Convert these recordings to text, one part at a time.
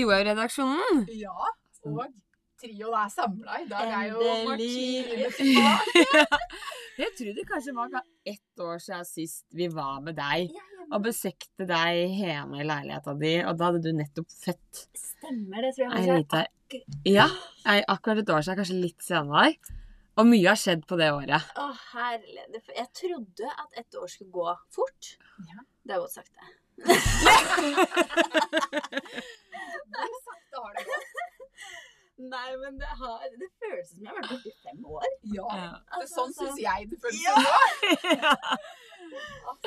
Joa-redaksjonen. Ja, og trioen er samla. I dag er jo. Martine tilbake. Jeg tror det kanskje var ett år siden sist vi var med deg og besøkte deg hjemme i leiligheta di, og da hadde du nettopp født Stemmer det, tror ei jeg. Ja, ei, akkurat et år siden, kanskje litt senere. Og mye har skjedd på det året. Å, herlig. Jeg trodde at ett år skulle gå fort. Ja. Det er godt sagt, det. Hvor sakte har det gått? Nei, men det, har, det føles som jeg har vært borte i fem år. Ja, Ja. Altså, sånn syns jeg det føles Ja. nå. Altså,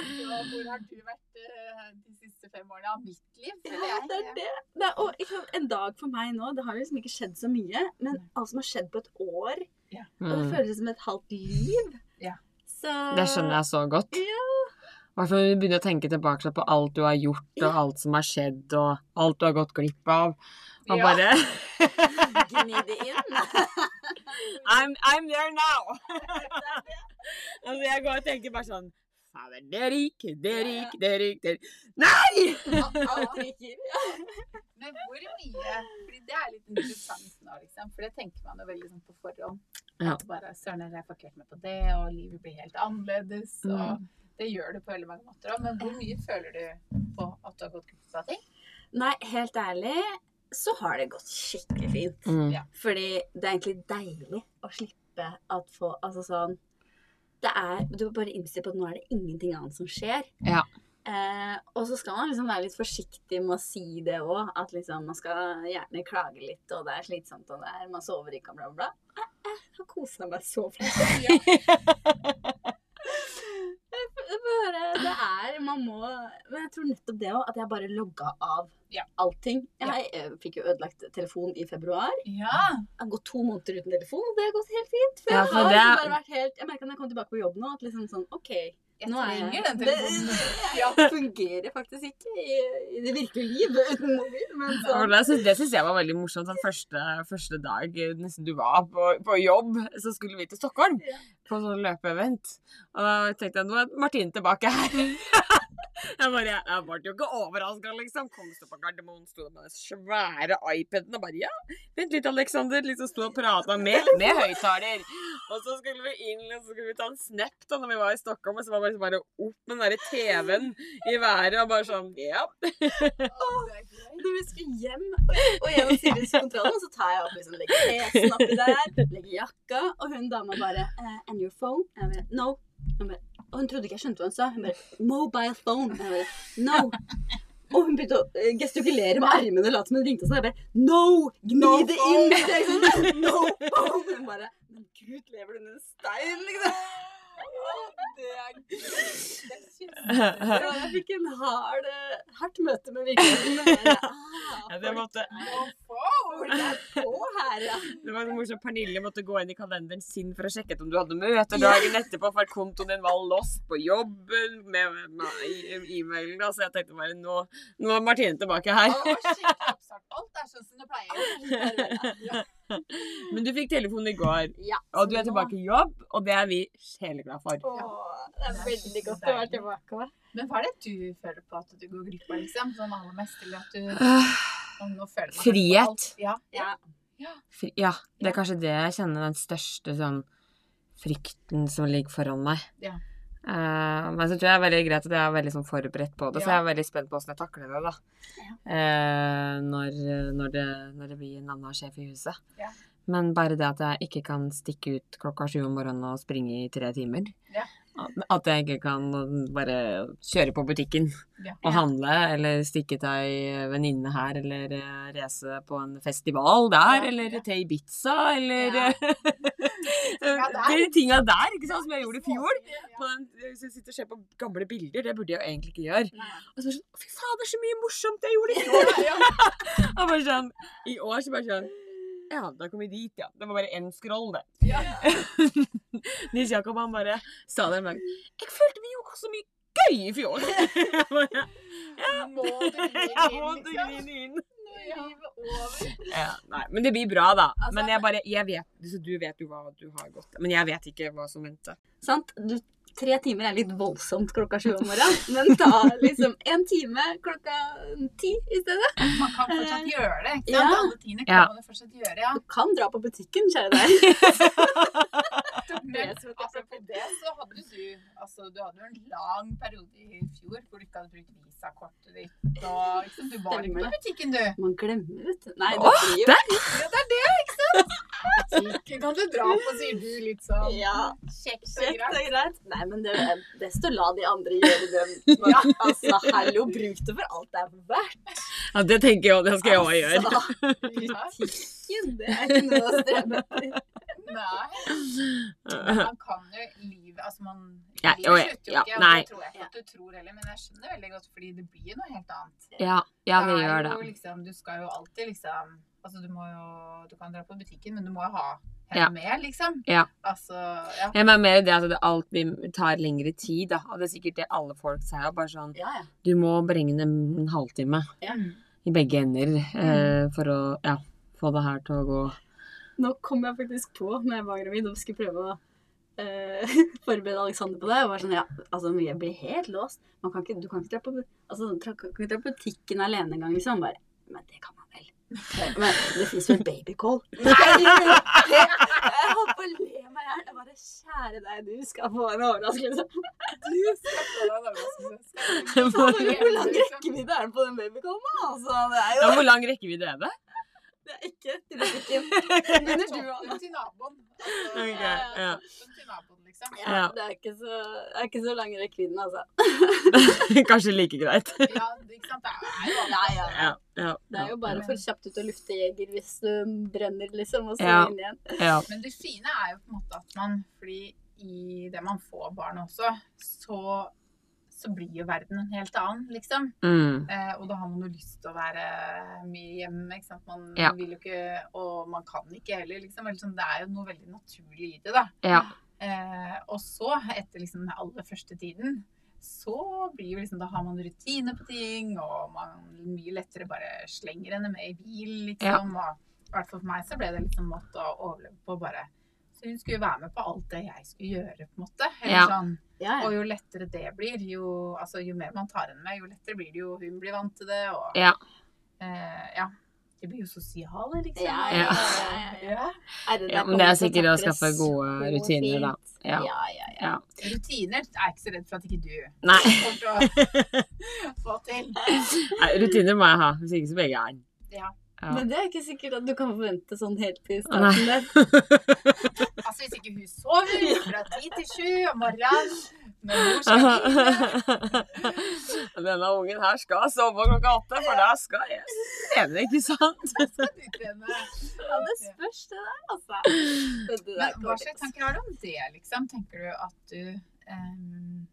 hvor har du vært eh, de siste fem årene av mitt liv? Ja, jeg. det er det. det er, og, sant, en dag for meg nå, det har liksom ikke skjedd så mye, men alt som har skjedd på et år, og det Mm. føles som et halvt liv. Ja. Så Det skjønner jeg så godt. Ja. Hvert fall når du begynner å tenke tilbake på alt du har gjort, og alt som har skjedd, og alt du har gått glipp av. Og Ja. bare Gni det inn. I'm, I'm there now! altså, jeg går og tenker bare sånn Fader, det er rik, det er rik, det er rik, det er rik. Nei! Alt ryker. Men hvor mye Fordi det er litt interessant nå, liksom. For det tenker man jo veldig sånn på forhånd. Ja. At bare Søren, jeg har parkert meg med på det, og livet blir helt annerledes. Og Mm. Det gjør det på veldig mange måter òg. Men hvor mye føler du på at du har gått glipp av ting? Nei, helt ærlig så har det gått skikkelig fint. Mm. Fordi det er egentlig deilig å slippe at få Altså sånn Det er Du må bare innstille på at nå er det ingenting annet som skjer. Ja. Eh, og så skal man liksom være litt forsiktig med å si det òg. At liksom man skal gjerne klage litt, og det er slitsomt, og det er man sover ikke, og bla, bla, bla. Jeg, jeg har kosa meg så flott. Ja. det er Man må Men jeg tror nettopp det òg, at jeg bare logga av Ja. allting. Jeg jeg, fikk jo ødelagt telefon i februar. Ja. Jeg har gått to måneder uten telefon, og det har gått helt fint. For Ja, jeg for har det bare vært helt Jeg merka når jeg kom tilbake på jobb nå, at liksom sånn OK, Jeg nå er trenger den Det- telefonen. Ja. Jeg fungerer faktisk ikke i, i det virkelige liv uten mobil, sånn det syns, jeg var veldig morsomt. Den første, første dag eh, nesten du var på, på jobb, så skulle vi til Stockholm på sånn løpeevent. Og da tenkte jeg nå er Martine tilbake her. Jeg bare, jeg ble jo ikke overraska, liksom. Kom stå på Gardermoen, sto med den svære iPaden og bare Ja, vent litt, Alexander. Liksom sto og prata med, med høyttaler. Og så skulle vi inn og så skulle vi ta en snap da når vi var i Stockholm, og så var det liksom bare opp med den derre TV-en i været og bare sånn Ja. Når vi skal hjem og gjennom sikkerhetskontrollen, så tar jeg opp liksom, legger PC-en oppi der, legger jakka, og hun dama bare eh, And your phone? Jeg bare, no. Jeg bare, og hun trodde ikke jeg skjønte hva hun sa. Hun bare Mobile phone. Jeg bare, no. Og hun begynte å eh, gestikulere med armene og late som hun ringte. Og jeg bare No! Gni No det inn! Sånn, no phone! Hun bare Men gud, lever du under en stein, liksom? Det er gøy. Ja, jeg fikk en hard, eh, hardt møte med virkeligheten. Bare, Ah, Ja, det måtte, No folk er på her, da? Det var så morsomt. Pernille måtte gå inn i kalenderen sin for å sjekke om du hadde møte dagen etterpå, for kontoen din var lost på jobben med, e-mailen. Så jeg tenkte bare nå, nå er Martine tilbake her. Alt er sånn som det pleier. Men du fikk telefon i går, Ja, og du er tilbake i jobb, og det er vi sjeleglade for. Åh, det er veldig godt å være tilbake. Men hva er det du føler på at du går glipp av, liksom? Sånn aller mest, eller at du Frihet. Ja. Ja. fri- Ja, det er kanskje det jeg kjenner den største sånn frykten som ligger foran meg. Ja. Uh, men så tror jeg det er veldig greit at jeg er veldig sånn forberedt på det, så jeg er veldig spent på hvordan jeg takler det. da. Ja. Uh, når, når, det, når det blir en annen sjef i huset. Ja. Men bare det at jeg ikke kan stikke ut klokka sju om morgenen og springe i tre timer. At jeg ikke kan bare kjøre på butikken Ja. og handle, eller stikke til ei venninne her, eller eh, reise på en festival der, Ja, eller ja. til Ibiza, eller der. De tinga der, ikke sant, som jeg gjorde i fjor. Den, hvis jeg sitter og ser på gamle bilder, det burde jeg jo egentlig ikke gjøre. Og så bare sånn, fy fader, så mye morsomt jeg gjorde i fjor! Og bare sånn, I år så bare sånn Ja, da kom vi dit, ja. Det var bare én scroll, det. Ja. Nils Jakob han bare sa det en dag. Jeg følte vi gjorde så mye gøy i fjor! Jeg bare, Må du grine inn, liksom? over. Ja, nei, men det blir bra, da. Altså- men jeg bare, jeg vet, du vet jo hva du har gått Men jeg vet ikke hva som venter. Sant? Du tre timer er litt voldsomt klokka sju om morgenen, men ta liksom en time klokka ti i stedet. Man kan fortsatt gjøre det. ikke sant? Ja. Alle tingene kan Ja. man fortsatt gjøre, ja. Du kan dra på butikken, kjære deg. Men apropos det, så hadde du altså, du hadde jo en lang periode i fjor hvor du ikke hadde brukt visakortet ditt. Og, liksom. Du var ikke på butikken, du. Man glemmer, vet du. Nei, Åh, det blir jo Ja, det er det, ikke sant? Butikken kan du dra på, sier du litt sånn. Ja. Kjekt og greit. Nei, men det er best å la de andre gjøre det. Ja. Altså, hallo, bruk det for alt det er verdt. Ja, det tenker jeg òg. Det skal jeg òg gjøre. Altså, butikken, det er ikke noe å strebe etter. Nei. Man kan jo livet Altså, man Ja, livet ja, slutter jo ja, ikke, og nei. det tror jeg ikke at du tror heller, men jeg skjønner veldig godt, fordi det blir noe helt annet. Ja, ja, det det gjør det. Liksom, du skal jo alltid liksom Altså, du må jo Du kan dra på butikken, men du må jo ha Ja. med, liksom. Ja. Altså, ja. Jeg mener mer det at altså, alt vi tar lengre tid. Da. Og det er sikkert det alle folk sier. Bare sånn Ja, ja. Du må beregne en halvtime Ja. i begge ender eh, for å ja, få det her til å gå Nå kom jeg faktisk på når jeg var gravid og skulle prøve å eh, forberede Alexander på det. Og var sånn, ja, altså jeg blir helt låst. Man kan ikke, du kan ikke dra på, altså, kan ikke dra på butikken alene engang, liksom. Bare, men det kan man vel. Men det fins jo en babycall. Nei! Jeg holdt på å le meg i hjel. Jeg bare Kjære deg, du skal få en overraskelse. Du skal få en overraskelse. Hvor lang rekkevidde er det på den babycallen? Altså, det er ja, Hvor lang rekkevidde er det? Det er ikke til butikken. Men du, Anna? Til naboen. Altså, Ok, ja. Til naboen, liksom. Ja, Ja. det er ikke så, det er ikke så lang rekkevidden, altså. Kanskje like greit. Ja, det- ikke sant. Det er jo Ja, ja. Ja, ja, Det er jo bare for kjapt ut å lufte jeger hvis du brenner, liksom, og så Ja. inn igjen. ja. Men det fine er jo på en måte at man Fordi i det man får barn også, så, så blir jo verden en helt annen, liksom. Mm. Eh, og da har man jo lyst til å være mye hjemme, ikke sant. Man Ja. vil jo ikke Og man kan ikke heller, liksom. Sånn, det er jo noe veldig naturlig i det, da. ja. Eh, og så, etter liksom den aller første tiden, så blir jo liksom Da har man rutine på ting, og man mye lettere bare slenger henne med i bil, liksom. Og i hvert fall for meg så ble det liksom måte å overleve på bare Så hun skulle jo være med på alt det jeg skulle gjøre, på en måte. Eller Ja. sånn. Ja, Og jo lettere det blir, jo, altså, jo mer man tar henne med, jo lettere blir det jo hun blir vant til det. Og Ja. eh, ja. De blir jo sosiale, liksom. Ja, ja, ja, ja. Nei, det Ja, men det er sikkert å skaffe gode rutiner, da. Ja. Ja, ja, ja. ja. Rutiner er jeg ikke så redd for at ikke du Nei. kommer til å få til. Nei, rutiner må jeg ha, hvis ikke så blir jeg gæren. Ja. Men det er ikke sikkert at du kan forvente sånn helt til Nei. starten der. Altså hvis ikke hun sover fra ti til sju om morgenen når mor skal Denne ungen her skal sove klokka åtte, for da skal jeg trene, ikke sant? Ja, det spørs det der, altså. Men det der Men hva slags tanker har du om det, liksom? Tenker du at du ehm,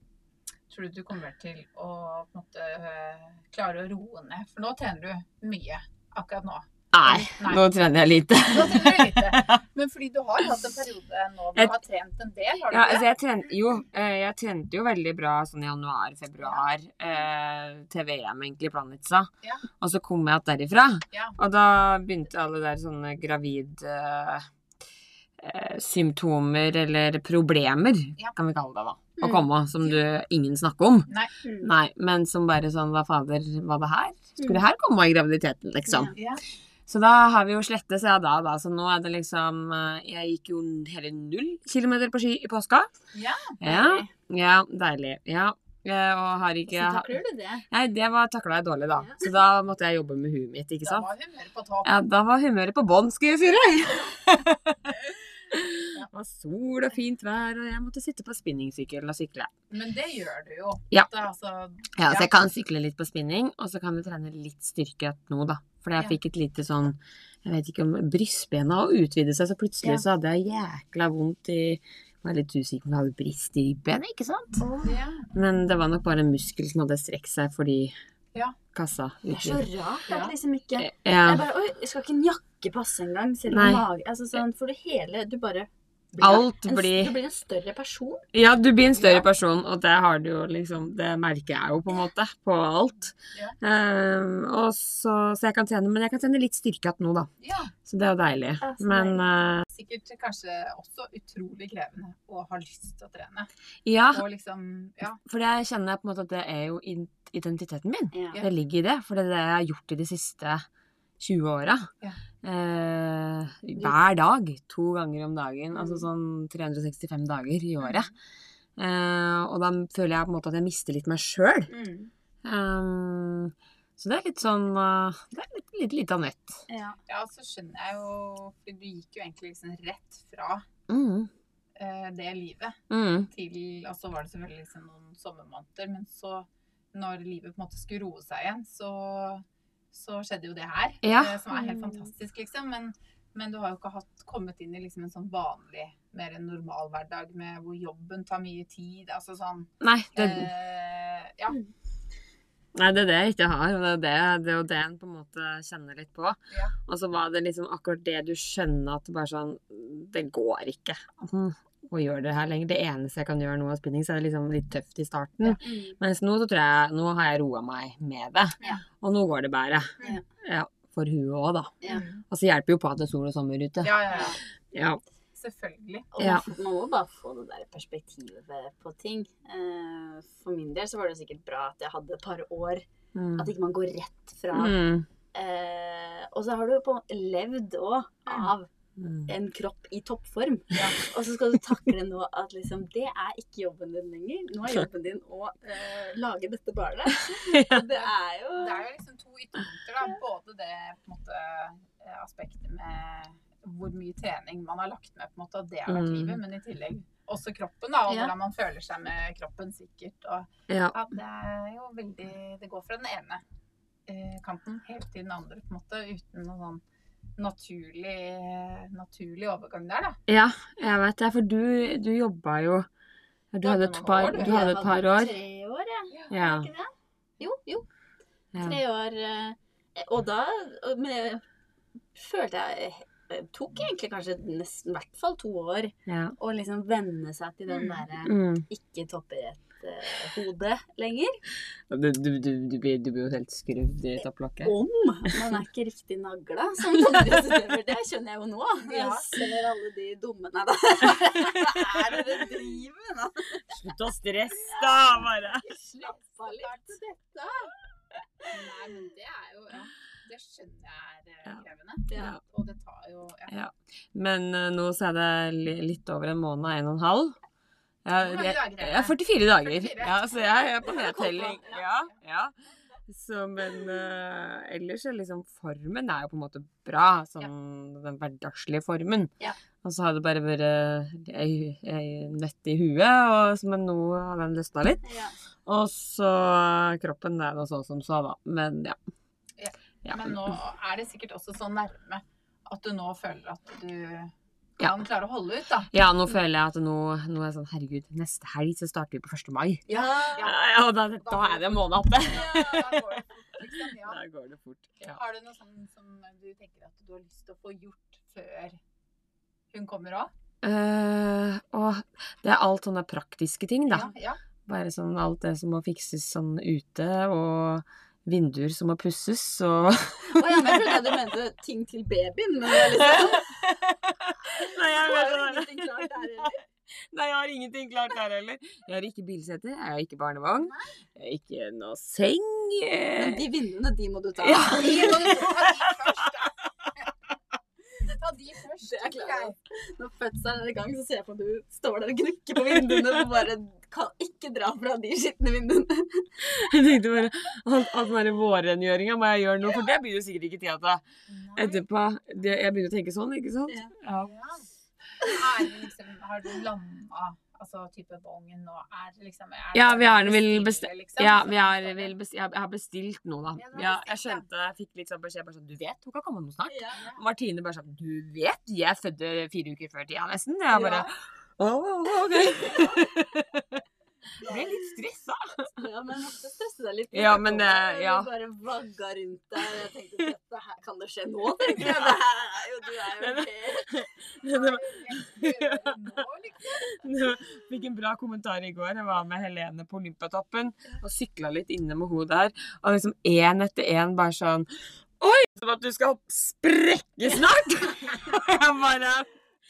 Tror du du kommer til å på en måte øh, klare å roe ned? For nå trener du mye akkurat nå. Nei, nå trener jeg lite. Nå trener jeg lite. Men fordi du har hatt en periode nå hvor du har trent en del, har du Ja, ikke altså jeg trente jo, eh, jeg trente jo veldig bra sånn i januar-februar eh, til VM egentlig Planica. Ja. Og så kom jeg igjen derifra. Ja. Og da begynte alle der sånne gravid eh, eh, symptomer eller problemer, Ja. kan vi kalle det da, å Mm. komme, som du ingen snakker om. Nei. Mm. Nei, men som bare sånn, hva fader, var det her? Skulle det her komme i graviditeten, liksom? Ja. Så da har vi jo slettet seg da, da. Så nå er det liksom eh, Jeg gikk jo hele null kilometer på ski i påska. Ja, Ja, ja deilig. Ja. Eh, Og har ikke Hvordan takler du det? Nei, det var takla jeg dårlig, da. Ja. Så da måtte jeg jobbe med huet mitt, ikke sant. da var humøret på topp. Ja, da var humøret på bånn, skal jeg si deg. Det var sol og fint vær, og jeg måtte sitte på spinningsykkelen og sykle. Men det gjør du jo. Ja. Altså, Ja, så jeg kan sykle litt på spinning, og så kan jeg trene litt styrke nå, da. Fordi jeg Ja. fikk et lite sånn Jeg vet ikke om brystbena å utvide seg, så plutselig så hadde jeg jækla vondt i Var litt usikker på om jeg hadde brist i ribbenet, ikke sant? ja. Men det var nok bare en muskel som hadde strekt seg fordi Ja. kassa Det er så rart at liksom ikke Ja. Jeg bare Oi, skal ikke en jakke passe engang? Selv om mage Altså sånn, for det hele Du bare Alt en, blir Du blir en større person. Ja, du blir en større Ja. person, og det har du jo liksom Det merker jeg jo på en måte på alt. Ja. Ehm, og så, så jeg kan trene, men jeg kan trene litt styrke igjen nå, da. Ja, Så det er jo deilig. Ja, så Men uh, sikkert kanskje også utrolig krevende å ha lyst til å trene. ja, liksom, ja. for det kjenner jeg på en måte at det er jo identiteten min. Ja. Det ligger i det, for det er det jeg har gjort i de siste 20 åra. Ja. Eh, hver dag. To ganger om dagen. Mm. Altså sånn 365 dager i året. Eh, og da føler jeg på en måte at jeg mister litt meg sjøl. Mm. Um, så det er litt sånn uh, Det er litt, litt, litt av nøtt. Ja. ja, så skjønner jeg jo For du gikk jo egentlig liksom rett fra Mm, uh, det livet mm, til Og så var det selvfølgelig liksom noen sommermåneder, men så, når livet på en måte skulle roe seg igjen, så, så skjedde jo det her. Ja. eh, som er helt fantastisk, liksom. Men, men du har jo ikke hatt, kommet inn i liksom en sånn vanlig, mer en normal hverdag med hvor jobben tar mye tid. Altså sånn Nei, det, eh, Ja. nei, det er det jeg ikke har. Og det er, det, det er det en på en måte kjenner litt på. Ja. Og så var det liksom akkurat det du skjønner at det bare sånn Det går ikke mm, å gjøre det her lenger. Det eneste jeg kan gjøre nå av spinning, så er det liksom litt tøft i starten. Ja. Mm. Mens nå så tror jeg Nå har jeg roa meg med det. Ja. Og nå går det bedre. Ja. Ja, for huet òg, da. Ja. Mm. Og så hjelper jo på at det er sol og sommer ute. ja, ja, ja. Ja. Selvfølgelig. Og Ja. man, man må bare få det der perspektivet på ting. Eh, for min del så var det sikkert bra at jeg hadde et par år. Mm. At ikke man går rett fra. Mm. Eh, og så har du jo på levd òg av. en kropp i toppform. Ja. Og så skal du takle nå at liksom det er ikke jobben din lenger. Nå er jobben din å uh, lage dette barnet. Ja. Det er jo Det er jo liksom to ytterpunkter, da. Både det på en måte, eh, aspektet med hvor mye trening man har lagt med, på en måte, og det har vært Mm. livet, men i tillegg også kroppen, da, og Ja. hvordan man føler seg med kroppen, sikkert. Og Ja. ja, det er jo veldig Det går fra den ene eh, kanten helt til den andre, på en måte, uten noe sånn naturlig, naturlig overgang der, da. ja, jeg vet det. For du, du jobba jo Du hadde et par, år, du. hadde et par år. Tre år, ja. Ja. Ikke det? Jo, jo. Tre år. eh, Og da Men jeg følte jeg tok egentlig kanskje nesten i hvert fall to år ja. å liksom venne seg til den Mm. derre Mm. ikke toppidrett-hodet lenger. Du, du, du, du, blir, du blir jo helt skrudd i topplokket. Om man er ikke riktig nagla som toppidrettsutøver. Det skjønner jeg jo nå. Ja. jeg ser alle de dumme Nei da. Hva er det dere driver med nå? Slutt å stresse, da! Bare. Slapp av litt. Dette. Nei, men det er jo ja, Det skjønner jeg er eh, Ja. krevende. Ja. Og det tar jo ja. Ja. Men eh, nå så er det litt over en måned, en og en halv. Ja, Hvor mange jeg, dager er det? 44 dager. 44. Ja, så jeg er på nedtelling. ja. Ja, ja. Så, men uh, ellers er liksom formen er jo på en måte bra. Sånn den hverdagslige formen. Ja. Og så har det bare vært ei, ei nøtt i huet, og, men nå har den løsna litt. Ja. Og så kroppen er da sånn som så, da. Men ja. Ja. Ja. Men nå er det sikkert også så nærme at du nå føler at du kan klare å holde ut, da. Ja, nå føler jeg at nå, nå er jeg sånn Herregud, neste helg så starter vi på 1. mai. Ja. Ja. Ja, og da, da er det en måned oppe. Ja, da går det fort, liksom. Ja. Da går det fort. Ja. Har du noe sånn som du tenker at du har lyst til å få gjort før hun kommer òg? Uh, og det er alt sånne praktiske ting, da. Ja, ja. Bare sånn alt det som må fikses sånn ute, og vinduer som må pusses, og Å ja, men jeg trodde du mente ting til babyen. Men liksom, Nei, jeg vet ingenting klart der heller. Nei, jeg har ingenting klart der heller. Jeg har ikke bilsete, jeg har ikke barnevogn, jeg har ikke noe seng. eh. Men de vinduene, de må du ta. Ja. De må du ta de først, da. Ta de først. Det er klart. Når fødselen er i gang, så ser jeg på at du står der og gnukker på vinduene og bare kan ikke dra fra de skitne vinduene. Jeg tenkte bare at, at den der vårrengjøringa må jeg gjøre noe, for det begynner sikkert ikke tida til etterpå. Det, jeg begynner å tenke sånn, ikke sant? Ja. Ja. Er det liksom, har du landa altså type bongen nå? Er det liksom er det Ja, vi har vel bestilt. liksom? Ja, vi har, vel bestilt, jeg har bestilt noe, da. Ja, jeg skjønte, jeg fikk litt sånn beskjed bare sånn Du vet, hun kan komme nå snart. Ja. Martine bare sånn Du vet, jeg fødte fire uker før tida, nesten. Jeg bare Å, OK. Jeg ble litt stressa. Ja, men jeg måtte stresse deg litt. Ja, men, eh, ja. Du bare vagga rundt der. Jeg tenkte dette her kan det skje nå, tenkte jeg. Det her er jo, du er jo helt fikk en bra kommentar i går. Jeg var med Helene på Olympiatoppen og sykla litt inne med henne der. Og liksom én etter én bare sånn Oi! Som at du skal sprekke snart! Og jeg bare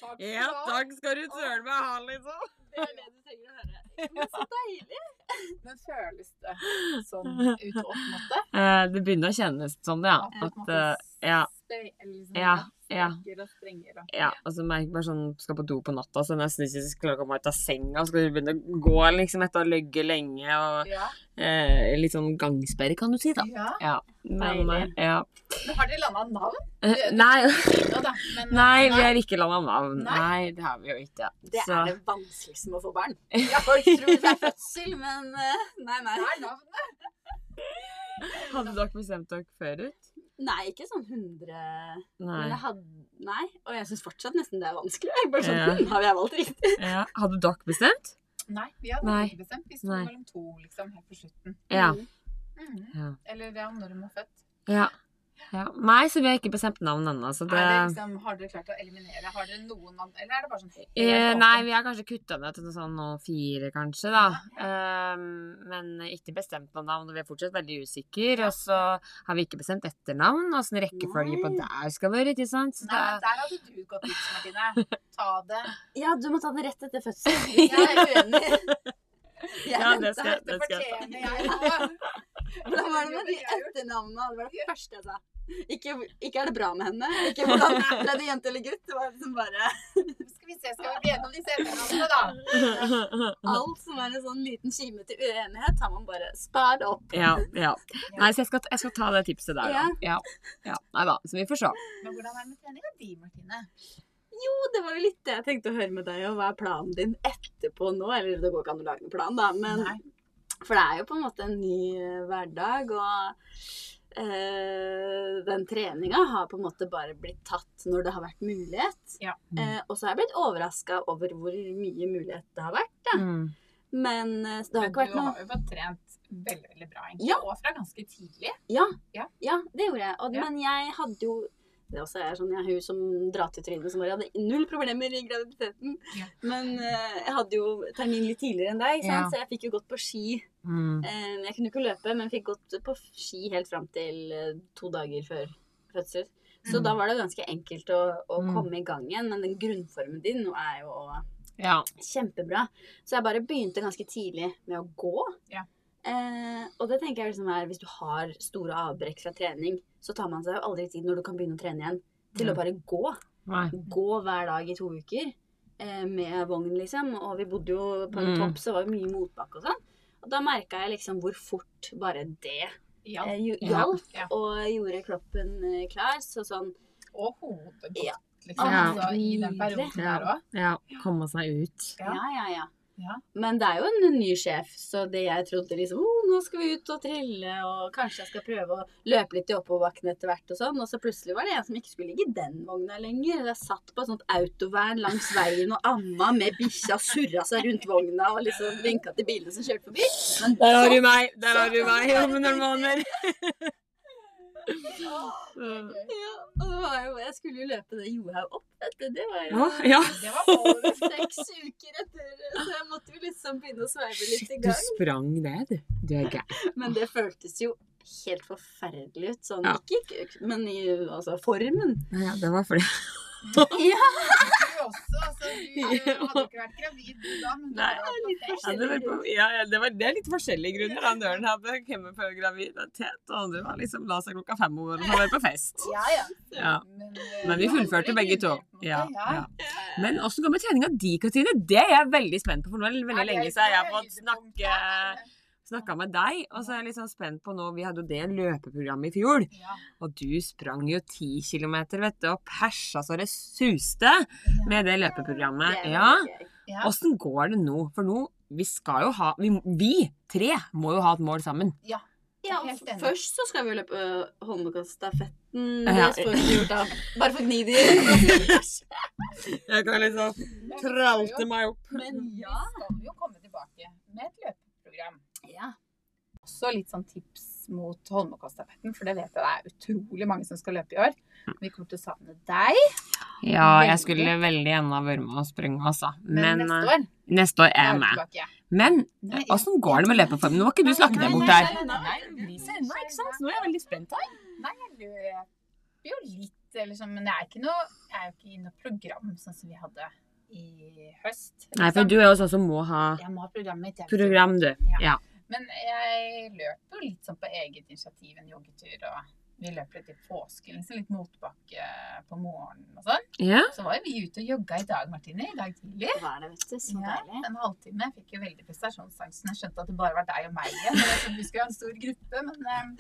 Takk skal ha. takk skal du søren meg ha, liksom. Det er det du trenger å høre. Men så deilig. Men føles det sånn ut opp måte? Eh, det begynner å kjennes sånn, ja. At At, eh, ja, liksom, Ja, ja. sprekker og ja. Og så merker jeg bare sånn skal på do på natta, så nesten ikke klarer å komme ut av senga. Så skal du begynne å gå liksom etter å ha ligget lenge og Ja. eh, litt sånn gangsperre, kan du si, da. ja. Ja. Men, Deilig. ja. Men har dere landa navn? Eh, Nei, da. Men, nei, vi har ikke landa navn. Nei. Nei, det har vi jo ikke. Det Så- er det vanskeligste med å få barn. Ja, folk tror det er fødsel, men eh, nei, nei. Det er navnet. Hadde dere bestemt dere før ut? Nei, ikke sånn 100 Men Nei. jeg hadde Nei, og jeg syns fortsatt nesten det er vanskelig. Jeg bare sånn, Ja. hm, Har jeg valgt riktig? Ja. Hadde dere bestemt? Nei, vi hadde Nei. ikke bestemt. Vi sto mellom to, liksom, helt på slutten. Ja. Mm. Mm. ja. Eller ja, når de var født. ja. Ja. Nei, så vi har ikke bestemt navn ennå, så det liksom, har dere klart å eliminere? Har dere noen navn, eller er det bare sånn helt Eh, nei, vi har kanskje kutta ned til noe sånn nå fire, kanskje, da. Ehm, men ikke bestemt noe navn, og vi er fortsatt veldig usikre. Og så har vi ikke bestemt etternavn, åssen rekkefølge på der skal være, ikke sant? Så Nei, da... der hadde du gått ut, Martine. Ta det. Ja, du må ta det rett etter fødsel. Jeg er uenig. Jeg Ja, det skal- Det skal jeg ta. fortjener jeg nå. Hvordan var det med de etternavnene? Det var det første jeg sa. Ikke, ikke er det bra med henne. Ikke hvordan ble det jente eller gutt. Det var liksom bare Skal vi se, skal vi bli enige om disse etternavnene, da? alt som er en sånn liten kime til uenighet, har man bare spart opp. ja, ja. Nei, så jeg skal, jeg skal ta det tipset der, da. Ja. ja. Nei da, så vi får se. Men hvordan er det med treninga di, Martine? Jo, det var jo litt det jeg tenkte å høre med deg. Og hva er planen din etterpå nå? Eller det går ikke an å lage noen plan, da. Men, Nei. for det er jo på en måte en ny eh, hverdag. Og eh, den treninga har på en måte bare blitt tatt når det har vært mulighet. Ja. Eh, og så har jeg blitt overraska over hvor mye mulighet det har vært. Da. Mm. Men eh, det har ikke vært du har jo fått trent veldig, veldig bra, egentlig. Ja. Og fra ganske tidlig. Ja, Ja. ja det gjorde jeg. Og, Ja. Men jeg hadde jo det også er sånn, er hun som drar til trynet, som bare hadde null problemer i graviditeten. Ja. Men uh, jeg hadde jo termin litt tidligere enn deg? Ja. så jeg fikk jo gått på ski. Mm. Uh, jeg kunne ikke løpe, men fikk gått på ski helt fram til uh, to dager før fødsel. Så Mm. da var det ganske enkelt å, å Mm. komme i gang igjen. Men den grunnformen din nå er jo Ja. kjempebra. Så jeg bare begynte ganske tidlig med å gå. Ja. Og det tenker jeg liksom er, hvis du har store avbrekk fra trening, så tar man seg jo aldri tid når du kan begynne å trene igjen, til Mm. å bare gå. Nei. Gå hver dag i to uker eh, med vogn, liksom. Og vi bodde jo på en Mm. topp, så var jo mye motbakke og sånn. Og da merka jeg liksom hvor fort bare det hjalp. eh, Ja. hjalp, Ja. og gjorde kroppen eh, klar. Så sånn Og hodet godt, Ja. liksom. Ja. Altså, I den perioden Ja. der òg. ja. Komme seg ut. Ja. Ja, ja, ja. Men det er jo en ny sjef, så det jeg trodde liksom oh, nå skal vi ut og trille, og kanskje jeg skal prøve å løpe litt i oppoverbakken etter hvert og sånn. Og så plutselig var det en som ikke skulle ligge i den vogna lenger. Jeg satt på et sånt autovern langs veien og amma med bikkja surra seg rundt vogna og liksom vinka til bilene som kjørte forbi. Men Der har du meg! Der har du meg noen måneder. Ja, og det var jo, jeg skulle jo løpe det Johaug opp, vet du. Det var jo ja. Det var over. seks uker etter, så jeg måtte jo liksom begynne å sveive litt i Du gang. sprang det, du. Du er gæren. Men det føltes jo helt forferdelig ut. Sånn, Ja. ikke men i altså, formen. Ja, det var fordi Ja, Du også. Altså, du hadde ikke vært gravid du da, men du Nei. hadde vært på ja, det, var det, er litt forskjellige grunner. Den Døren hadde kommet før graviditet, og andre var liksom la seg klokka fem og var på fest. Ja, ja. Ja. Men, eh, Men vi fullførte begge to. Ja, ja. Men åssen går det med treninga di, Katrine? Det er jeg veldig spent på. For nå er det veldig lenge siden jeg har fått snakke. Snakka med deg. Og så er jeg litt sånn spent på nå Vi hadde jo det løpeprogrammet i fjor. Ja. Og du sprang jo ti kilometer, vet du, og persa så det suste med det løpeprogrammet. det Ja. Ja. Åssen går det nå? For nå Vi skal jo ha Vi, vi tre må jo ha et mål sammen. Ja, Ja, først så skal vi jo løpe øh, håndkaststafetten. Ja. Bare for å gni de Jeg kan liksom tralte meg opp. Men Vi skal jo komme tilbake med et løpeprogram. Ja. Også litt sånn tips mot Holmenkollstafetten, for det vet jeg det er utrolig mange som skal løpe i år. Vi kommer til å savne deg. Ja, jeg skulle veldig gjerne vært med og sprunget, altså. Men, Men, neste eh, år neste år er jeg med. tilbake. Men Nei, åssen går det med løpeformen? Nå var ikke du snakket deg bort nei, der. nei, nei, nei, blir ikke sant? Nå er jeg veldig spent her. Nei, jeg løper jo litt, eller sånn, men jeg er, ikke noe, jeg er jo ikke i noe program sånn som vi hadde i høst. Nei, for liksom. du er jo sånn som må ha Jeg må ha programmet program, du. Ja. Ja. Men jeg løper jo litt sånn på eget initiativ, en joggetur, og vi løp litt i påsken, liksom litt motbakke på morgenen og sånn. Ja. Så var jo vi ute og jogga i dag, Martine, i dag tidlig. Det var det, vet du? Så Ja, deilig. en halvtime. Jeg fikk jo veldig prestasjonsangsten. Jeg skjønte at det bare var deg og meg igjen. vi skulle ha en stor gruppe, men um,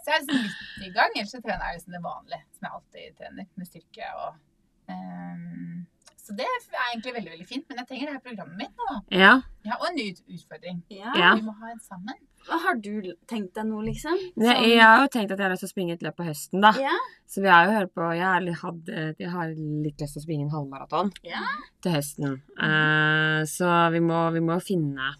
Så jeg er liksom litt i gang. Ellers så trener jeg liksom det vanlige, som jeg alltid trener, med styrke og ehm, Så det er egentlig veldig, veldig fint. Men jeg trenger det her programmet mitt nå. Ja. Ja, og en ny utfordring. Ja. Ja. Vi må ha en sammen. Hva Har du tenkt deg noe, liksom? Jeg, jeg har jo tenkt at jeg har lyst til å springe et løp på høsten, da. Ja. Så vi har jo hørt på Jeg har, hatt, jeg har litt lyst til å springe en halvmaraton Ja. til høsten. Uh, så vi må, vi må finne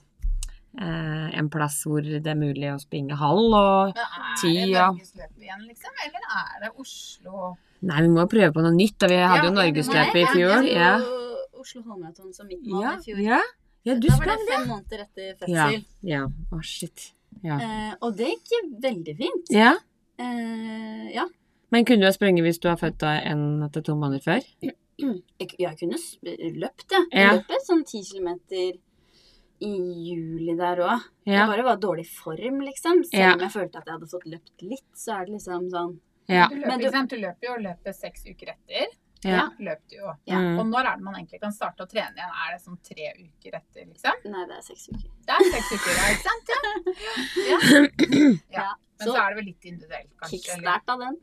uh, en plass hvor det er mulig å springe halv og ti. Men er det Norges løp igjen, liksom? Eller er det Oslo? Nei, vi må prøve på noe nytt. Da. Vi hadde Ja, jo ja, Norgesløpet i fjor. Ja. Oslo Halvmaraton som mitt mål Ja, i fjor. ja. ja du da var det det. fem måneder etter Ja. fødsel. ja. Å, shit. Ja. Eh, og det gikk veldig fint. ja. Eh, ja. Men kunne du ha sprunget hvis du har født da en til to måneder før? Jeg, jeg kunne løpt. Ja. Jeg løp et sånn ti kilometer i juli der òg. Ja. Jeg bare var dårlig form, liksom. Selv Ja. om jeg følte at jeg hadde fått løpt litt, så er det liksom sånn Ja. Du løper, Men du- du løper jo løpet seks uker etter. ja. Løp du jo. Ja. Mm. Og når er det man egentlig kan starte å trene igjen? Er det sånn tre uker etter, liksom? Nei, det er seks uker. Det er seks uker, ja, ikke sant? Ja. ja. Ja. Men så er det vel litt individuelt, kanskje? Kickstart av den.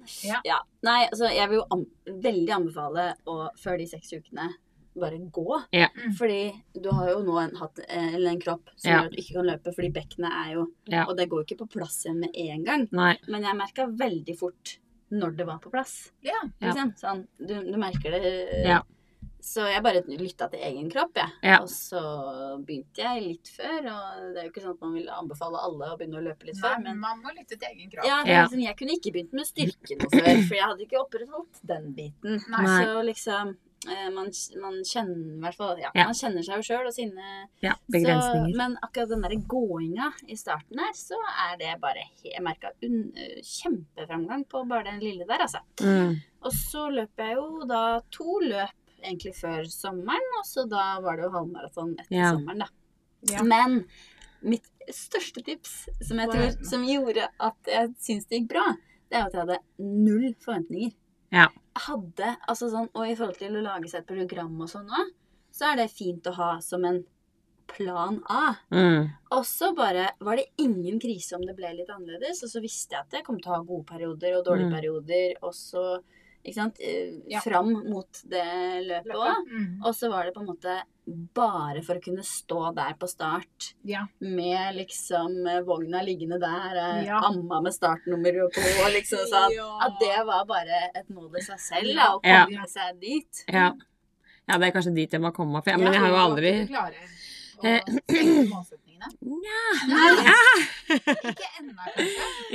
Ja. Nei, altså jeg vil jo an veldig anbefale å før de seks ukene bare gå. Ja. Mm. Fordi du har jo nå en, hatt eh, eller en kropp som Ja. gjør at du ikke kan løpe, fordi bekkenet er jo Ja. Og det går jo ikke på plass igjen med en gang. Nei. Men jeg merka veldig fort når det var på plass. Ja. Ja. Liksom. Sånn, du, du merker det. Ja. Så jeg bare lytta til egen kropp, jeg. Ja. Og så begynte jeg litt før. Og det er jo ikke sånn at man vil anbefale alle å begynne å løpe litt Nei, før, men man må lytte til egen kropp. ja, Ja. liksom, jeg kunne ikke begynt med styrke noe før, for jeg hadde ikke opprettholdt den biten. Nei. Så liksom man, man kjenner hvert fall ja, Ja. Man kjenner seg jo sjøl og sine Ja. så, Begrensninger. Men akkurat den der gåinga i starten her, så er det bare Jeg merka kjempeframgang på bare den lille der, altså. Mm. Og så løp jeg jo da to løp egentlig før sommeren, og så da var det jo halvmaraton etter Ja. sommeren, da. Ja. Men mitt største tips, som jeg tror som gjorde at jeg syns det gikk bra, det er at jeg hadde null forventninger. Ja. Hadde, altså sånn, og i forhold til å lage seg et program og sånn òg, så er det fint å ha som en plan A. Mm. Og så bare var det ingen krise om det ble litt annerledes. Og så visste jeg at jeg kom til å ha gode perioder og dårlige Mm. perioder. Og så, Ja. fram mot det løpet òg. Mm. Og så var det på en måte bare for å kunne stå der på start Ja. med liksom eh, vogna liggende der, eh, Ja. amma med startnummer og på, og liksom sånn. Ja. At det var bare et mål i seg selv, da, å Ja. komme seg dit. Ja. ja, det er kanskje dit jeg må komme. For jeg, men jeg har jo aldri Eh, å? Nja. Ikke ennå, kanskje?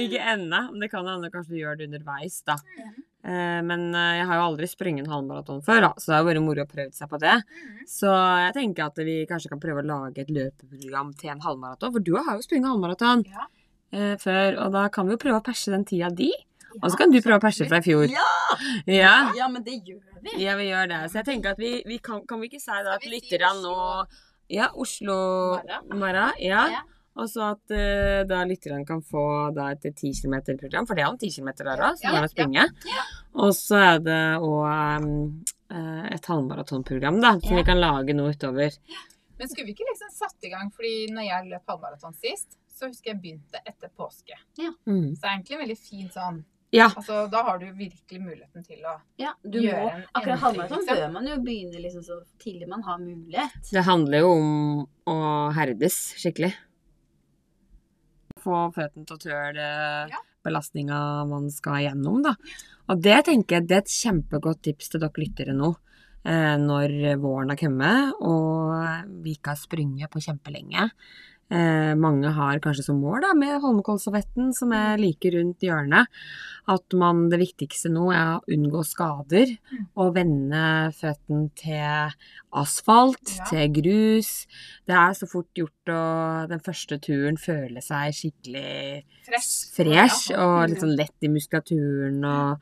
Ikke ennå. men Det kan hende kanskje du gjør det underveis, da. Mhm. Eh, Men eh, jeg har jo aldri sprunget en halvmaraton før, da, så det har vært moro å prøve seg på det. Mhm. Så jeg tenker at vi kanskje kan prøve å lage et løpeprogram til en halvmaraton. For du har jo sprunget halvmaraton Ja. eh, før, og da kan vi jo prøve å perse den tida di. Og så kan du prøve å perse fra i fjor. Ja! Ja. ja, men det gjør vi. Ja, vi gjør det. Så jeg tenker at vi, vi kan, kan vi ikke si da at lytterne nå Ja, Oslo Mara? Mara. Ja. Ja. Og så at uh, da lytterne kan få da et 10 km-program, for det er jo en 10 km der òg, så Ja, går å springe. Og så er det òg et halvmaratonprogram, da, som Ja. vi kan lage noe utover. Men skulle vi ikke liksom satt i gang? Fordi når jeg løp halvmaraton sist, så husker jeg begynte etter påske. Mm. Så det er egentlig en veldig fin sånn Ja. Altså, da har du virkelig muligheten til å Ja, du Gjøre må, en akkurat halvmaraton liksom. bør man jo begynne liksom så tidlig man har mulighet. Det handler jo om å herdes skikkelig. Få føttene til å tøle Ja. belastninga man skal gjennom, da. Og det tenker jeg det er et kjempegodt tips til dere lyttere nå. eh, Når våren har kommet og vi ikke har sprunget på kjempelenge. Eh, mange har kanskje som mål da, med Holmenkollstafetten, som er like rundt hjørnet. At man, det viktigste nå er å unngå skader Mm. og vende føttene til asfalt, Ja. til grus. Det er så fort gjort å den første turen føle seg skikkelig Fresh. fresh og litt sånn lett i muskulaturen og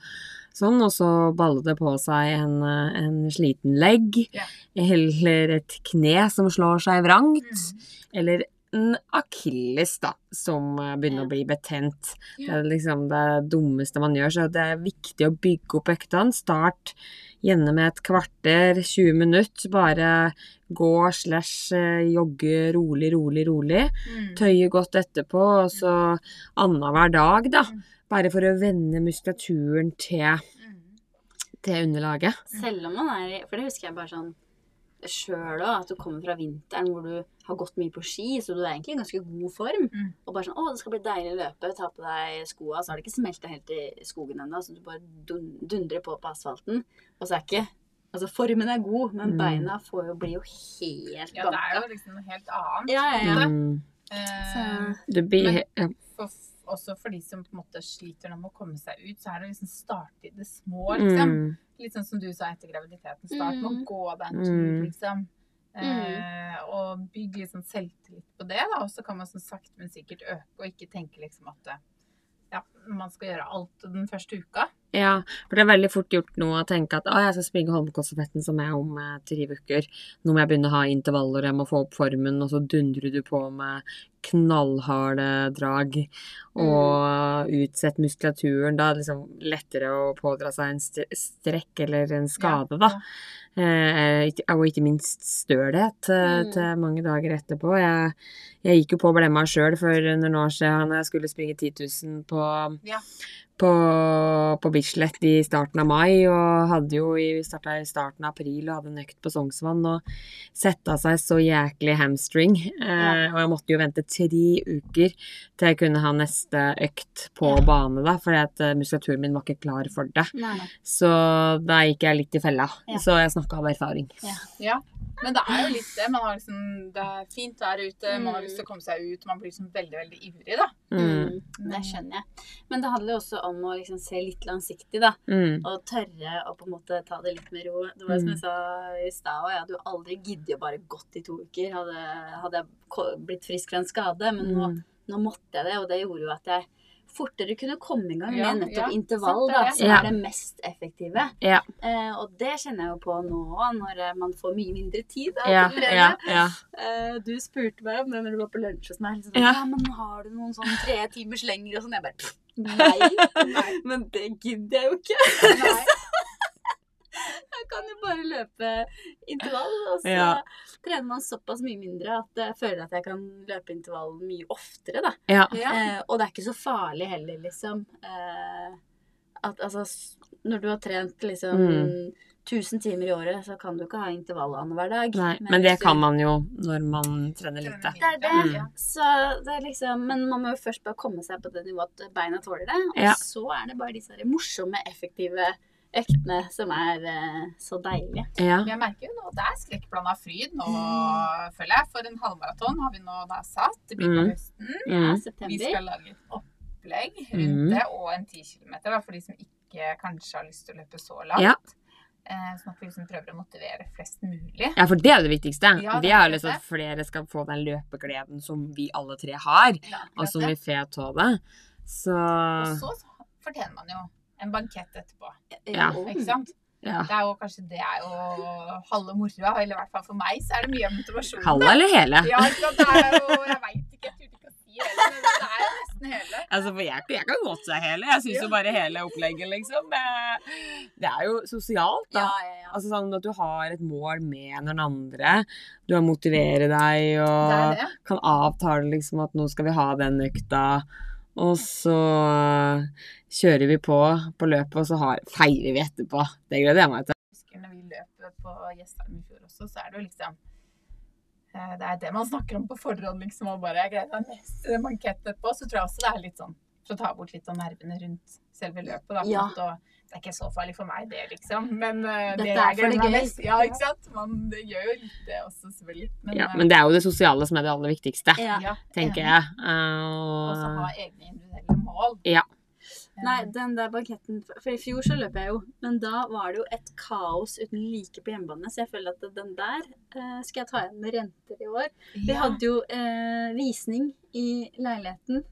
sånn, og så baller det på seg en, en sliten legg, yeah. eller et kne som slår seg vrangt, Mm. eller en akilles da, som eh, begynner å bli betent. Det er liksom det dummeste man gjør, så det er viktig å bygge opp øktene. Start gjerne med et kvarter, 20 minutter, bare gå slash eh, jogge rolig, rolig, rolig Mm. tøye godt etterpå, og så annenhver dag, da. Mm. Bare for å vende muskulaturen til, Mm. til underlaget. Selv om man er For det husker jeg bare sånn sjøl òg, at du kommer fra vinteren hvor du har gått mye på ski, så du er egentlig i ganske god form. Mm. Og bare sånn 'Å, det skal bli deilig å løpe', ta på deg skoa, så har det ikke smelta helt i skogen ennå, så du bare dundrer på på asfalten. Og så er ikke Altså, formen er god, men Mm. beina får jo, bli jo helt Ja, det er jo liksom noe helt annet. Ja, ja, ja. Mm. Eh, Så- Du blir Men- for, også for de som på en måte sliter med å komme seg ut, så er det liksom starte i det små, liksom. mm. Litt sånn som du sa etter graviditeten. Start med å Mm. gå deg en Mm. tur, liksom. Eh, og bygge sånn selvtillit på det, da. Og så kan man sånn sakte, men sikkert øke, og ikke tenke liksom at eh, ja, man skal gjøre alt den første uka. Ja, for det er veldig fort gjort nå å tenke at å, jeg skal springe Holmenkollstafetten som er om eh, tre uker. Nå må jeg begynne å ha intervaller, jeg må få opp formen, og så dundrer du på med knallharde drag og utsett muskulaturen. Da er det liksom lettere å pådra seg en st strekk eller en skade, da. Eh, og ikke minst stølhet eh, Mm. til mange dager etterpå. Jeg, jeg gikk jo på blemma sjøl for noen år siden når jeg skulle springe 10 000 på, Ja. På, på Bislett i starten av mai, og hadde jo i, starta i starten av april og hadde en økt på Sognsvann, og setta seg så jæklig hamstring. Eh, og jeg måtte jo vente tre uker til jeg kunne ha neste økt på Ja. bane, da, fordi at eh, muskulaturen min var ikke klar for det. Nei, nei. Så da gikk jeg litt i fella. Ja. Så jeg snakka av erfaring. Ja, men det er jo litt det. Man har liksom, det er fint vær ute, man har Mm. lyst til å komme seg ut. Man blir liksom veldig, veldig ivrig, da. Mm. Mm, det skjønner jeg. Men det handler jo også om å liksom se litt langsiktig, da. Mm. Og tørre å på en måte ta det litt med ro. Det var som Mm. jeg sa i stad, og jeg hadde jo aldri giddet å bare gått i to uker. Hadde, hadde jeg blitt frisk fra en skade. Men nå, Mm. nå måtte jeg det, og det gjorde jo at jeg fortere kunne komme i gang med nettopp intervall, da, som er det mest effektive. Ja. Eh, og det kjenner jeg jo på nå òg, når eh, man får mye mindre tid. Da, Ja, til ja. Eh, du spurte meg om det når du var på lunsj hos meg. Liksom, Ja. ja. men har du noen sånn tre timers lenger og sånn? Jeg bare nei, Nei. men det gidder jeg jo ikke. Nei. Kan jo bare løpe intervall, og så Ja. trener man såpass mye mindre at jeg føler at jeg kan løpe intervall mye oftere, da. ja. Ja. Eh, og det er ikke så farlig heller, liksom. Eh, at altså Når du har trent liksom Mm. 1000 timer i året, så kan du ikke ha intervall annenhver dag. Nei, Men men det du- kan man jo når man trener lite. Det er det. Mm. Så det er liksom, men man må jo først bare komme seg på det nivået at beina tåler det. Og Ja. så er det bare disse morsomme, effektive øktene som er uh, så deilige. Ja. Jeg merker jo nå at det er skrekkblanda fryd nå, føler jeg. For en halvmaraton har vi nå da satt. Det blir på Mm. høsten. Ja, Mm. Vi skal lage et opplegg rundt Mm. det, og en 10 km da, for de som ikke kanskje har lyst til å løpe så langt. Ja. Eh, sånn at vi liksom prøver å motivere flest mulig. ja, for det er det viktigste. Ja, det vi er har lyst til at flere skal få den løpegleden som vi alle tre har, Ja, og som vi får av det. Så Og så fortjener man jo en bankett etterpå. Ja. Ikke sant? ja. Det er jo kanskje det er jo halve moroa, eller i hvert fall for meg, så er det mye motivasjon. Halve eller hele? Ja, ikke sant? Det er jo Jeg veit ikke, jeg turte ikke å si hele, men det er jo nesten hele. Altså, for jeg, jeg kan godt si hele. Jeg syns jo bare hele opplegget, liksom. Det er jo sosialt, da. Ja, ja, ja. Altså sånn at du har et mål med noen andre. Du har motivere deg og det det. kan avtale liksom at nå skal vi ha den økta. Og så kjører vi på på løpet, og så har, feirer vi etterpå. Det gleder jeg meg til. Jeg husker når vi løp på Gjestheim i fjor også, så er det jo liksom eh, Det er det man snakker om på forhånd, liksom. Og bare jeg greide å neste bankett etterpå. Så tror jeg også det er litt sånn For å ta bort litt av nervene rundt selve løpet. Da, Ja. og det er ikke så farlig for meg, det, liksom. Men eh, det er for det gøy. mest Ja, ikke sant? Man det gjør jo litt det også, selvfølgelig. Men, Ja, eh, men det er jo det sosiale som er det aller viktigste, Ja. tenker jeg. jeg. Og så Uh, ha egne individuelle mål. Ja. Nei, den der banketten For i fjor så løp jeg jo, men da var det jo et kaos uten like på hjemmebane. Så jeg føler at den der eh, skal jeg ta igjen med renter i år. Vi hadde jo eh, visning i leiligheten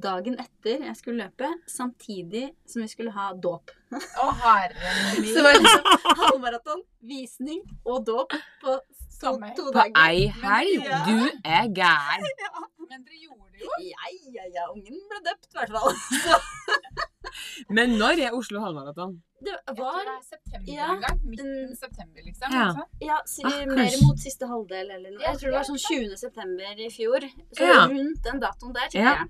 dagen etter jeg skulle løpe, samtidig som vi skulle ha dåp. Å, herre min. Så det var liksom halvmaraton, visning og dåp på to, to dager. på ei helg! Du er gæren! Men dere gjorde jo. Ja, ja, ja. Ungen ble døpt, i hvert fall. Men når er Oslo halvmaraton? det Jeg tror var det er september Ja. en gang. Midten september, liksom. Ja. sant? Ja, si, Ah, mer kanskje. mot siste halvdel eller noe. Jeg tror det var sånn 20. september i fjor. Så Ja. rundt den datoen der, tenker Ja. jeg.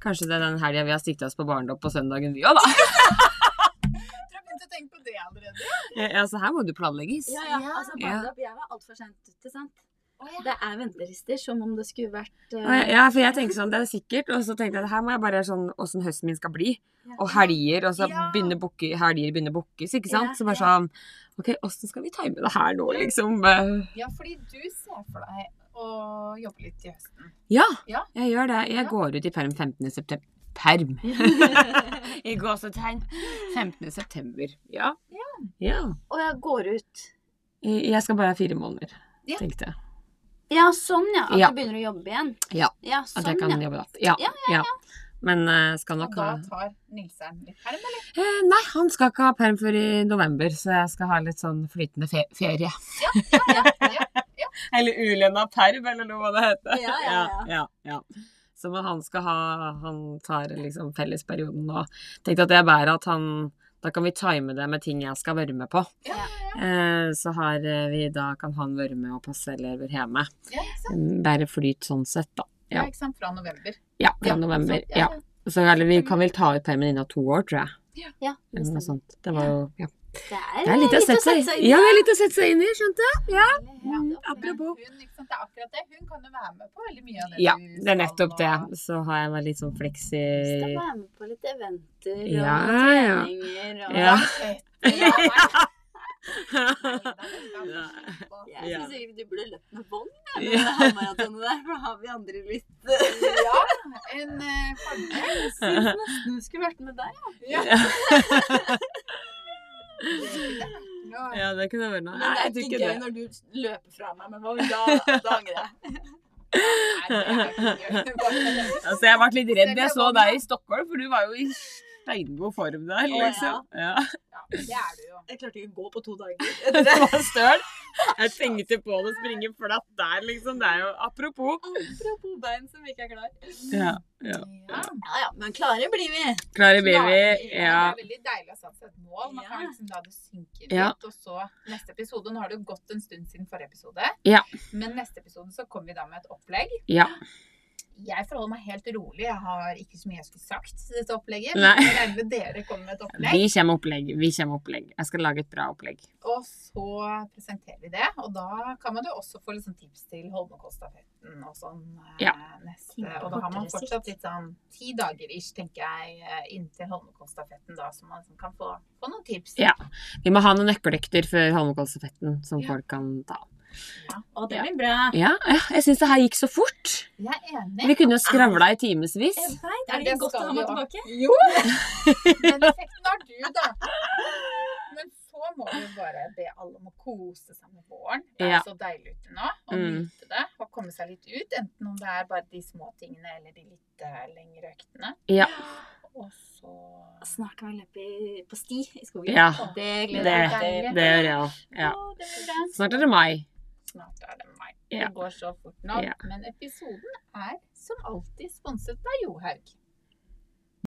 Kanskje det er den helga vi har sikta oss på barndopp på søndagen, vi òg, da. Tenke på det allerede. Ja, så altså, her må du planlegges. Ja, ja. Ja. Altså, barndopp, jeg var altfor sent ute, sant. Å. Det er ventelister som om det skulle vært uh... Ja, for jeg tenker sånn, det er sikkert, og så tenkte jeg her må jeg bare sånn åssen høsten min skal bli. Og helger, og så Ja. begynner booke, helger begynner bookes, ikke sant. Ja, Så bare sånn OK, åssen skal vi time det her nå, liksom? Ja, fordi du ser for deg å jobbe litt i høsten. Ja, Ja. jeg gjør det. Jeg går ut i perm 15. september. Perm! I gåsetegn. 15. september. Ja. Ja. Og jeg går ut. Jeg skal bare ha fire måneder, tenkte jeg. Ja, sånn ja. At Ja. du begynner å jobbe igjen. Ja, Ja, At sånn jeg kan ja. jobbe da. Ja. Ja, ja. Men uh, skal Og nok da tar Nilseren litt perm, eller? eh, Nei, han skal ikke ha perm før i november, så jeg skal ha litt sånn flytende fe ferie. Ja, ja. ja. Eller ulønna perm, eller noe hva det heter. Ja, ja, ja. ja, ja. Så men han skal ha Han tar liksom fellesperioden og tenkte at det er bedre at han Da kan vi time det med ting jeg skal være med på. ja, ja, ja. Eh, så har eh, vi Da kan han være med og passe elever hjemme. Mm, Bare flyt sånn sett, da. Ja, ikke sant? Fra november. Ja, fra november. Ja. Så eller vi kan vel ta ut permen innen to år, tror jeg. Ja, det noe sånt. Det var jo ja. Det er, litt å sette seg inn i. Ja, det er litt å sette seg inn i, skjønte jeg. Ja. Ja, Mm, apropos. Hun, liksom. Det er akkurat det. Hun kan jo være med på veldig mye av det Ja, det er nettopp det. Så har jeg vært litt sånn fleksi... Skal være med på litt eventer og Ja, ja. treninger og Ja. Ja. Ja. Jeg Ja. syns egentlig du burde løpt med bånd Ja. med det der, for da har vi andre litt Ja, en eh, fordel. Jeg syns nesten du skulle vært med der. Ja. Ja. ja, det kunne vært noe. Men det er ikke ikke gøy det. når du løper fra meg med vogn. Da, da angrer jeg. Altså, jeg ble litt redd jeg så deg i Stockholm, for du var jo i steingod form der, Å, ja. liksom. Ja. Ja, det er du jo. Jeg klarte ikke å gå på to dager. Det var støl. Jeg tenkte på det springe flatt der, liksom. Det er jo apropos. Apropos bein som ikke er klar. Ja, ja. Ja. Ja ja, men klare blir vi. Klare blir vi, Ja. Det er veldig deilig å sette seg et mål. Man kan liksom la det synke litt. Ja. Og så neste episode Nå har det jo gått en stund siden forrige episode. Ja. Men neste episode så kommer vi da med et opplegg. Ja. Jeg forholder meg helt rolig. Jeg har ikke så mye jeg skulle sagt til dette opplegget. Nei. Men jeg regner med dere kommer med et opplegg. Vi kommer med opplegg. Vi kommer med opplegg. Jeg skal lage et bra opplegg. Og så presenterer vi det. Og da kan man jo også få litt sånn tips til Holmenkollstafetten og sånn eh, Ja. neste. Og da har man fortsatt litt sånn ti dager ish, tenker jeg, eh, inntil Holmenkollstafetten da, så man liksom kan få, få noen tips. Ja. Vi må ha noen nøkkeløkter før Holmenkollstafetten som Ja. folk kan ta. Å, det blir bra. Ja, ja, jeg syns det her gikk så fort. Jeg er enig. Vi kunne jo skravla i timevis. Er det det godt å ha meg tilbake? Jo! Den effekten har du, da. Men så må vi bare be alle om å kose seg med våren. Det er Ja. så deilig ute nå. Å Mm. nyte det og komme seg litt ut. Enten om det er bare de små tingene eller de litt eh, lengre øktene. Ja. Og så Snart kan vi løpe på sti i skogen. Ja. Det Det, gleder jeg meg til. gjør jeg òg. Ja. Det. Snart er det mai. Snart er det meg. Ja. Det går så fort nå. Ja. Men episoden er som alltid sponset av Johaug.